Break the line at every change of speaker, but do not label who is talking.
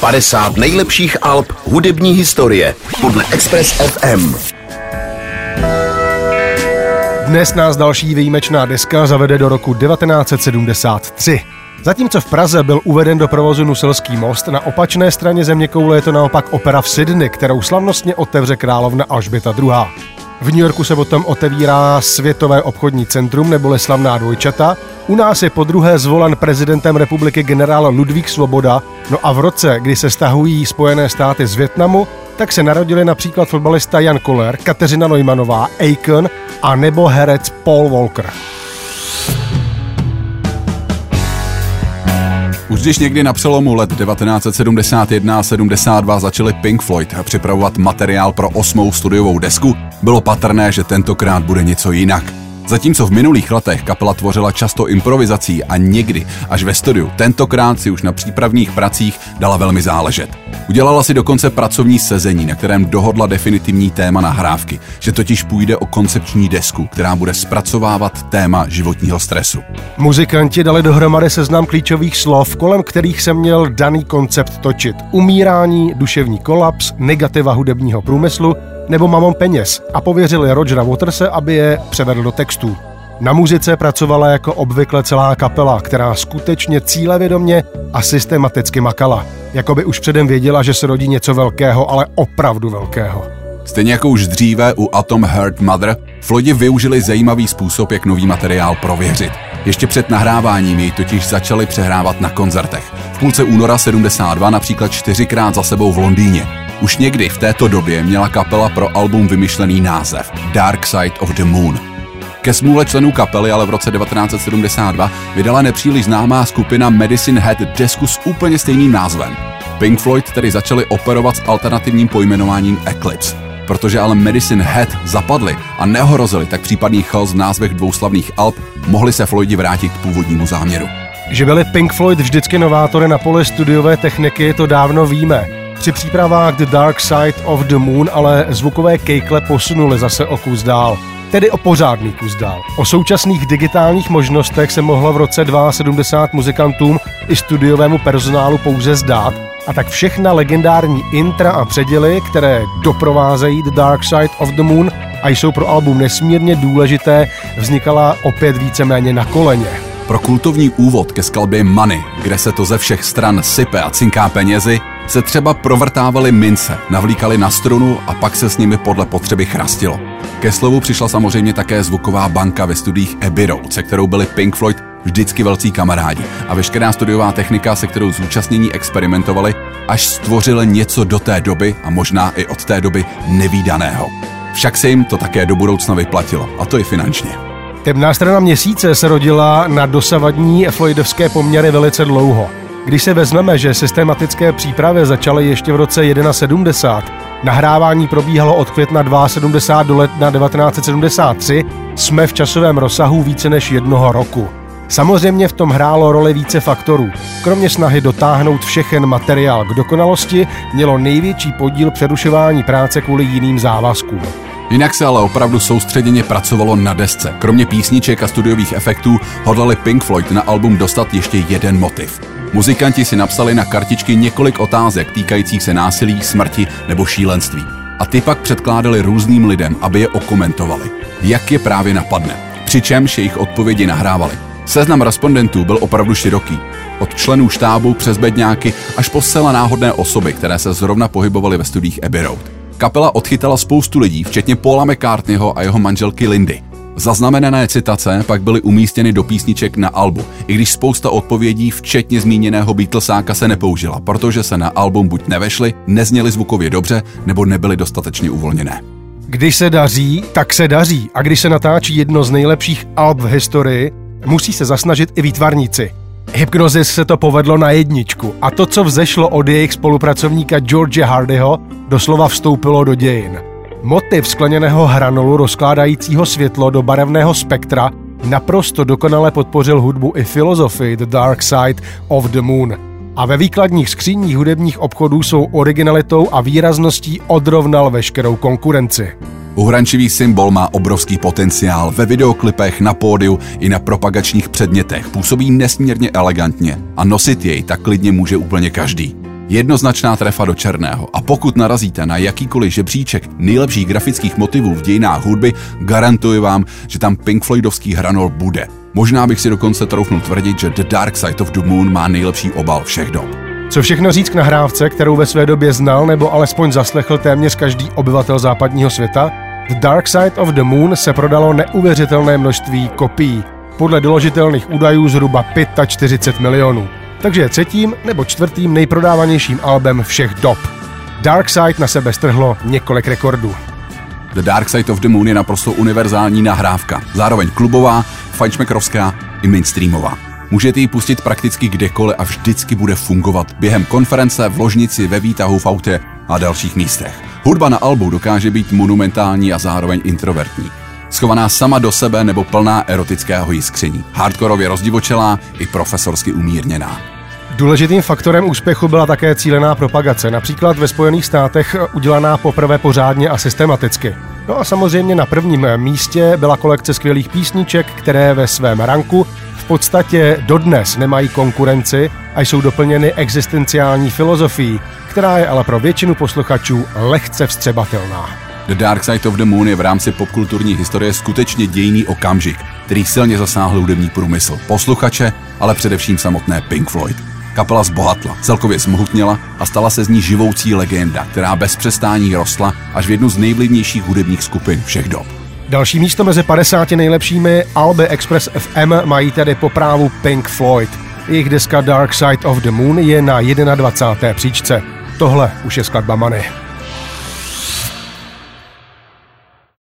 50 nejlepších alb hudební historie podle Express FM.
Dnes nás další výjimečná deska zavede do roku 1973. Zatímco v Praze byl uveden do provozu Nuselský most, na opačné straně země koule je to naopak opera v Sydney, kterou slavnostně otevře královna Alžběta II. V New Yorku se potom otevírá Světové obchodní centrum neboli slavná dvojčata. U nás je po druhé zvolen prezidentem republiky generál Ludvík Svoboda. No a v roce, kdy se stahují Spojené státy z Větnamu, tak se narodili například fotbalista Jan Koller, Kateřina Neumannová, Aiken a nebo herec Paul Walker.
Už když někdy na přelomu let 1971 a 72 začali Pink Floyd připravovat materiál pro osmou studiovou desku, bylo patrné, že tentokrát bude něco jinak. Zatímco v minulých letech kapela tvořila často improvizací a někdy až ve studiu, tentokrát si už na přípravných pracích dala velmi záležet. Udělala si dokonce pracovní sezení, na kterém dohodla definitivní téma nahrávky, že totiž půjde o koncepční desku, která bude zpracovávat téma životního stresu.
Muzikanti dali dohromady seznam klíčových slov, kolem kterých se měl daný koncept točit. Umírání, duševní kolaps, negativa hudebního průmyslu, nebo Mamon peněz a pověřili Rogera Waterse, aby je převedl do textů. Na muzice pracovala jako obvykle celá kapela, která skutečně cílevědomně a systematicky makala. Jakoby už předem věděla, že se rodí něco velkého, ale opravdu velkého.
Stejně jako už dříve u Atom Heart Mother, Floydi využili zajímavý způsob, jak nový materiál prověřit. Ještě před nahráváním jej totiž začali přehrávat na koncertech. V půlce února 72 například čtyřikrát za sebou v Londýně. Už někdy v této době měla kapela pro album vymyšlený název Dark Side of the Moon. Ke smůle členů kapely ale v roce 1972 vydala nepříliš známá skupina Medicine Head desku s úplně stejným názvem. Pink Floyd tedy začali operovat s alternativním pojmenováním Eclipse. Protože ale Medicine Head zapadly a neohrozili tak případný chaos v názvech dvou slavných alb, mohli se Floydi vrátit k původnímu záměru.
Že byli Pink Floyd vždycky novátory na poli studiové techniky, to dávno víme. Při přípravách The Dark Side of the Moon ale zvukové kejkle posunuli zase o kus dál. Tedy o pořádný kus dál. O současných digitálních možnostech se mohlo v roce 72 muzikantům i studiovému personálu pouze zdát, a tak všechna legendární intra a předěly, které doprovázejí The Dark Side of the Moon a jsou pro album nesmírně důležité, vznikala opět víceméně na koleně.
Pro kultovní úvod ke skladbě Money, kde se to ze všech stran sype a cinká penězi, se třeba provrtávali mince, navlíkali na strunu a pak se s nimi podle potřeby chrastilo. Ke slovu přišla samozřejmě také zvuková banka ve studiích Abbey Road, se kterou byli Pink Floyd vždycky velcí kamarádi a veškerá studiová technika, se kterou zúčastnění experimentovali, až stvořili něco do té doby a možná i od té doby nevýdaného. Však se jim to také do budoucna vyplatilo, a to i finančně.
Temná strana měsíce se rodila na dosavadní Floydovské poměry velice dlouho. Když se vezmeme, že systematické přípravy začaly ještě v roce 71, nahrávání probíhalo od května 72 do ledna 1973, jsme v časovém rozsahu více než jednoho roku. Samozřejmě v tom hrálo roli více faktorů. Kromě snahy dotáhnout všechen materiál k dokonalosti, mělo největší podíl přerušování práce kvůli jiným závazkům.
Jinak se ale opravdu soustředěně pracovalo na desce. Kromě písniček a studiových efektů hodlali Pink Floyd na album dostat ještě jeden motiv. Muzikanti si napsali na kartičky několik otázek týkajících se násilí, smrti nebo šílenství. A ty pak předkládali různým lidem, aby je okomentovali. Jak je právě napadne. Přičemž jejich odpovědi nahrávali. Seznam respondentů byl opravdu široký. Od členů štábu přes bedňáky až po zcela náhodné osoby, které se zrovna pohybovaly ve studiích Abbey Road. Kapela odchytala spoustu lidí, včetně Paula McCartneyho a jeho manželky Lindy. Zaznamenané citace pak byly umístěny do písniček na albu, i když spousta odpovědí, včetně zmíněného Beatlesáka, se nepoužila, protože se na album buď nevešly, nezněly zvukově dobře, nebo nebyly dostatečně uvolněné.
Když se daří, tak se daří. A když se natáčí jedno z nejlepších alb v historii, musí se zasnažit i výtvarníci. Hypnozis se to povedlo na jedničku a to, co vzešlo od jejich spolupracovníka George Hardyho, doslova vstoupilo do dějin. Motiv skleněného hranolu rozkládajícího světlo do barevného spektra naprosto dokonale podpořil hudbu i filozofii The Dark Side of the Moon. A ve výkladních skříních hudebních obchodů jsou originalitou a výrazností odrovnal veškerou konkurenci.
Uhrančivý symbol má obrovský potenciál ve videoklipech, na pódiu i na propagačních předmětech. Působí nesmírně elegantně a nosit jej tak klidně může úplně každý. Jednoznačná trefa do černého a pokud narazíte na jakýkoliv žebříček nejlepších grafických motivů v dějinách hudby, garantuji vám, že tam Pink Floydovský hranol bude. Možná bych si dokonce troufnul tvrdit, že The Dark Side of the Moon má nejlepší obal všech dob.
Co všechno říct k nahrávce, kterou ve své době znal nebo alespoň zaslechl téměř každý obyvatel západního světa? The Dark Side of the Moon se prodalo neuvěřitelné množství kopií. Podle doložitelných údajů zhruba 45 milionů. Takže je třetím nebo čtvrtým nejprodávanějším albem všech dob. Dark Side na sebe strhlo několik rekordů.
The Dark Side of the Moon je naprosto univerzální nahrávka, zároveň klubová, fajnšmekrovská i mainstreamová. Můžete ji pustit prakticky kdekoliv a vždycky bude fungovat během konference, v ložnici, ve výtahu, v autě a dalších místech. Hudba na albu dokáže být monumentální a zároveň introvertní. Schovaná sama do sebe nebo plná erotického jiskření. Hardkorově rozdivočelá i profesorsky umírněná.
Důležitým faktorem úspěchu byla také cílená propagace, například ve Spojených státech udělaná poprvé pořádně a systematicky. No a samozřejmě na prvním místě byla kolekce skvělých písniček, které ve svém ranku v podstatě dodnes nemají konkurenci a jsou doplněny existenciální filozofií, která je ale pro většinu posluchačů lehce vstřebatelná.
The Dark Side of the Moon je v rámci popkulturní historie skutečně dějný okamžik, který silně zasáhl hudební průmysl, posluchače, ale především samotné Pink Floyd. Kapela zbohatla, celkově zmohutněla a stala se z ní živoucí legenda, která bez přestání rostla až v jednu z nejvlivnějších hudebních skupin všech dob.
Další místo mezi 50 nejlepšími Alby Express FM mají tedy po právu Pink Floyd. Jejich deska Dark Side of the Moon je na 21. příčce. Tohle už je skladba Money.